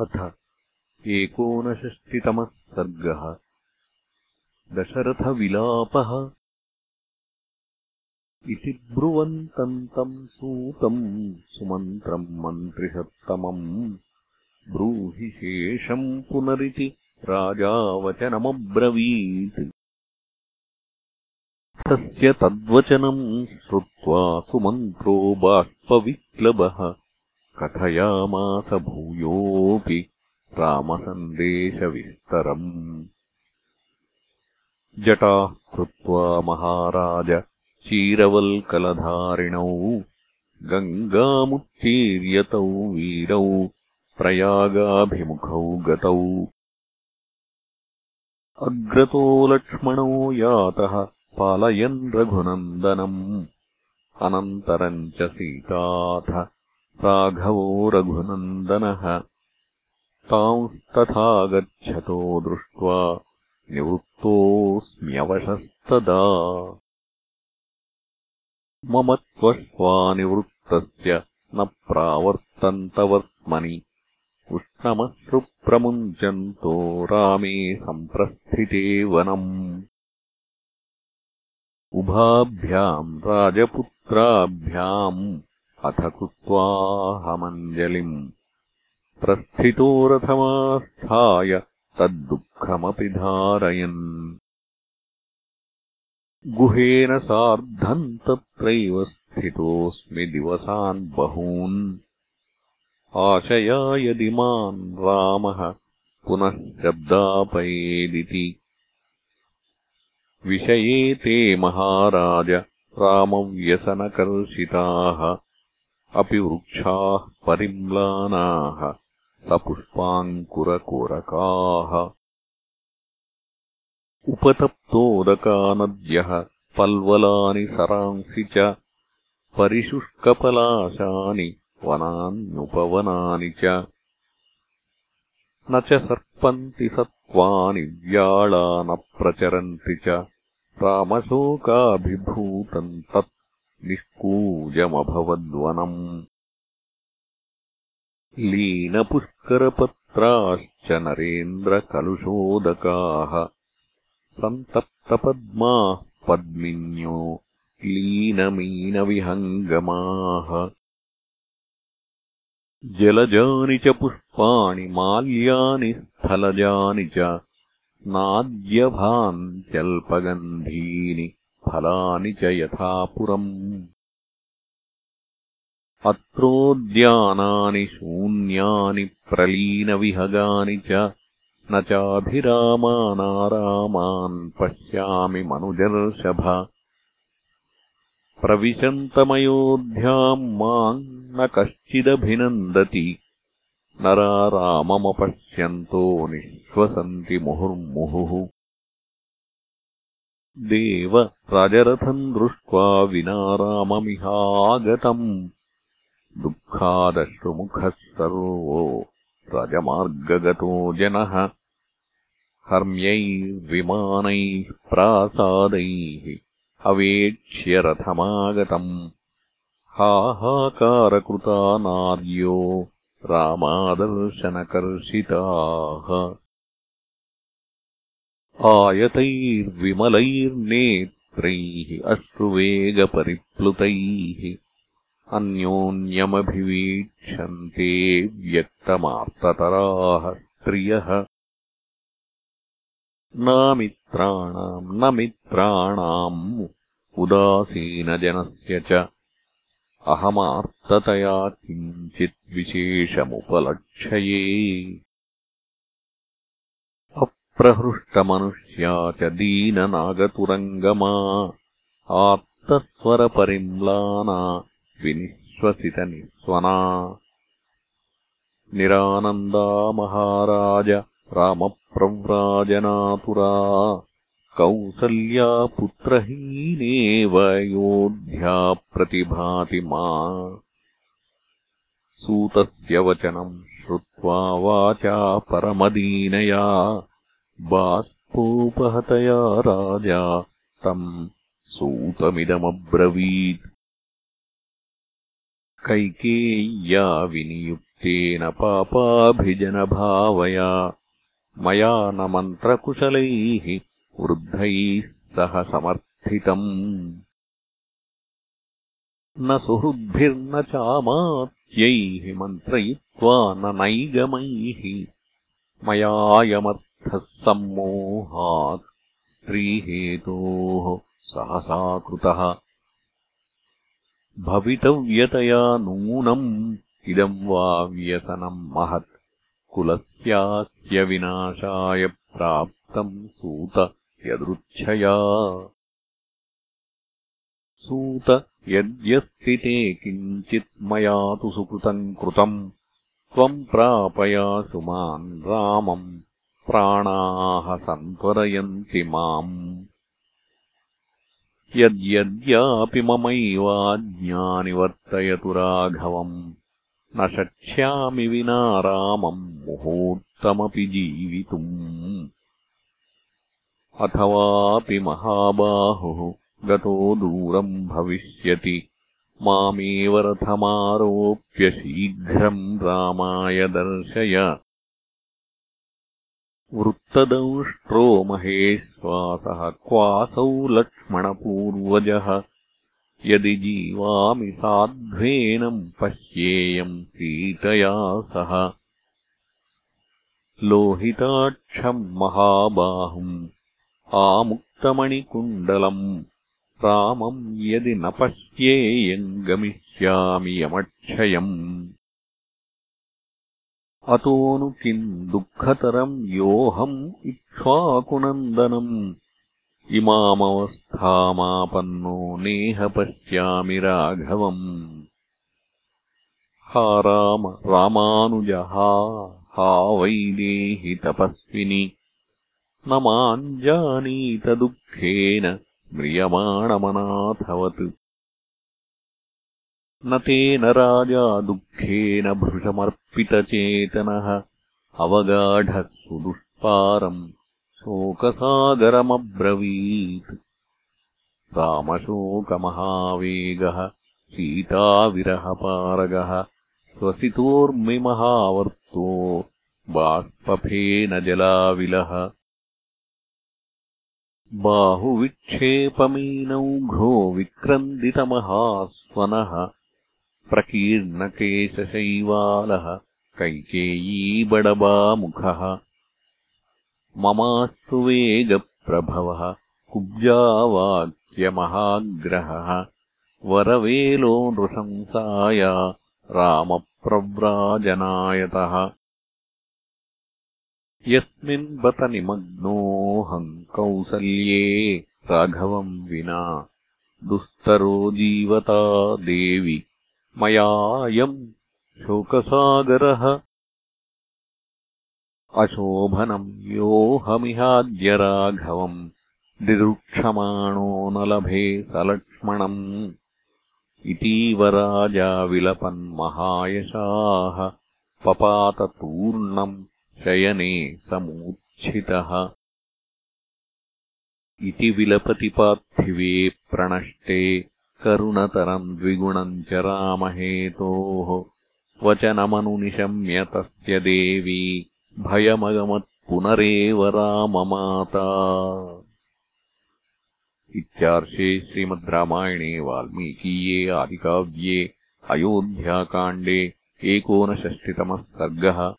अथ एकोनषष्टितमः सर्गः। दशरथविलापः। इति ब्रुवन्तम् तम् सूतम् सुमन्त्रम् मन्त्रिसत्तमम्। ब्रूहि शेषम् पुनरिति राजावचनमब्रवीत्। तस्य तद्वचनम् श्रुत्वा सुमन्त्रो बाष्पविक्लबः कथयामास भूयोऽपि रामसन्देशविस्तरम्। जटाः कृत्वा महाराज चीरवल्कलधारिणौ गङ्गामुत्तीर्यतौ वीरौ प्रयागाभिमुखौ गतौ। अग्रतो लक्ष्मणो यातः पालयन् रघुनन्दनम् अनन्तरम् च सीताथ राघवो रघुनन्दनः। तांस्तथा गच्छतो दृष्ट्वा निवृत्तोऽस्म्यवशस्तदा मम त्वष्वानिवृत्तस्य न प्रावर्तन्तवर्त्मनि। उष्णमश्रुप्रमुञ्चन्तो रामे सम्प्रस्थिते वनम्। उभाभ्याम् राजपुत्राभ्याम् अथ कृत्वाहमञ्जलिम् प्रस्थितो रथमास्थाय तद्दुःखमपि धारयन्। गुहेन सार्धम् तत्रैव स्थितोऽस्मि दिवसान् बहून्। आशया यदि माम् रामः पुनः शब्दापयेदिति। विषये ते महाराज रामव्यसनकर्षिताः अपि वृक्षाः परिम्लानाः सपुष्पाङ्कुरकोरकाः। उपतप्तोदका नद्यः पल्वलानि सरांसि च परिशुष्कपलाशानि वनान्युपवनानि च। न च सर्पन्ति सत्त्वानि व्याळा न प्रचरन्ति च। रामशोकाभिभूतम् तत् निष्कूजमभवद्वनम् लीनपुष्करपत्राश्च नरेन्द्रकलुषोदकाः। सन्तप्तपद्माः पद्मिन्यो लीनमीनविहङ्गमाः। जलजानि च पुष्पाणि माल्यानि स्थलजानि च नाद्यभान्त्यल्पगन्धीनि फलानि च यथा पुरम् अत्रोद्यानानि शून्यानि प्रलीनविहगानि च न चाभिरामानारामान् पश्यामि मनुजर्षभ। प्रविशन्तमयोध्याम् माम् न कश्चिदभिनन्दति नरा राममपश्यन्तो निःश्वसन्ति मुहुर्मुहुः देव राजरथम् दृष्ट्वा विना राममिहागतम् दुःखादश्रुमुखः सर्वो राजमार्गगतो जनः। हर्म्यैर्विमानैः प्रासादैः अवेक्ष्य रथमागतम्। हाहाकारकृता नार्यो रामादर्शनकर्षिताः आयतैर्विमलैर्नेत्रैः अश्रुवेगपरिप्लुतैः अन्योन्यमभिवीक्षन्ते व्यक्तमार्ततराः स्त्रियः। नामित्राणाम् न मित्राणाम् उदासीनजनस्य च। अहमार्ततया किञ्चित् विशेषमुपलक्षये अप्रहृष्टमनुष्या च दीननागतुरङ्गमा आत्तस्वरपरिम्लाना विनिःश्वसितनिःस्वना। निरानन्दा महाराज रामप्रव्राजनातुरा कौसल्या पुत्रहीनेव योध्या प्रतिभाति मा सूतस्य वचनम् श्रुत्वा वाचा परमदीनया बाष्पोपहतया राजा तम् सूतमिदमब्रवीत्। कैकेय्या विनियुक्तेन तेन पापाभिजनभावया मया न मन्त्रकुशलैः वृद्धैः सह समर्थितम्। न सुहृद्भिर्न चामात्यैः मन्त्रयित्वा न नैगमैः मयायमर्थः सम्मोहात् स्त्रीहेतोः सहसा कृतः। भवितव्यतया नूनम् इदम् वा व्यसनम् महत्। कुलस्यास्य विनाशाय प्राप्तम् सूत यदृच्छया। सूत यद्यस्ति ते किञ्चित् मया तु सुकृतम् कृतम्। त्वम् प्रापयासु माम् रामम् प्राणाः सन्त्वरयन्ति माम्। यद्यद्यापि ममैवाज्ञानि वर्तयतु राघवम्। न शक्ष्यामि विना रामम् मुहूर्तमपि जीवितुम्। अथवापि महाबाहुः गतो दूरम् भविष्यति। मामेव रथमारोप्य शीघ्रम् रामाय दर्शय वृत्तदंष्ट्रो महेश्वासः क्वासौ लक्ष्मणपूर्वजः। यदि जीवामि साध्वेनम् पश्येयम् सीतया सह। लोहिताक्षम् महाबाहुम् आमुक्तमणिकुण्डलम् रामम् यदि न पश्येयम् गमिष्यामि यमक्षयम् अतो नु किम् दुःखतरम् योऽहम् इक्ष्वाकुनन्दनम्? इमामवस्थामापन्नो नेह पश्यामि राघवम्। हा राम रामानुजहा वैदेहि तपस्विनि। न माम् जानीतदुःखेन म्रियमाणमनाथवत् न तेन राजा दुःखेन भृशमर्पितचेतनः अवगाढः सुदुष्पारम् शोकसागरमब्रवीत्। रामशोकमहावेगः सीताविरहपारगः स्वसितोर्मिमहावर्तो बाष्पफेन जलाविलः। बाहुविक्षेपमीनौघ्रो विक्रन्दितमहास्वनः प्रकीर्णकेशशैवालः कैकेयीबडबामुखः। ममाश्रुवेगप्रभवः कुब्जावाक्यमहाग्रहः। वरवेलो नृशंसाया रामप्रव्राजनायतः। यस्मिन् बत निमग्नोऽहम् कौसल्ये राघवम् विना दुस्तरो जीवता देवि मयायम् शोकसागरः। अशोभनम् योऽहमिहाद्य राघवम् दिरुक्षमाणो न लभे सलक्ष्मणम्। इतीव राजा विलपन्महायशाः पपाततूर्णम् शयने समूर्च्छितः इति विलपति पार्थिवे प्रणष्टे करुणतरम् द्विगुणम् च रामहेतोः। वचनमनुनिशम्य तस्य देवी भयमगमत्पुनरेव राममाता। इत्यार्षे श्रीमद् रामायणे वाल्मीकीये आदिकाव्ये अयोध्याकाण्डे एकोनषष्टितमः सर्गः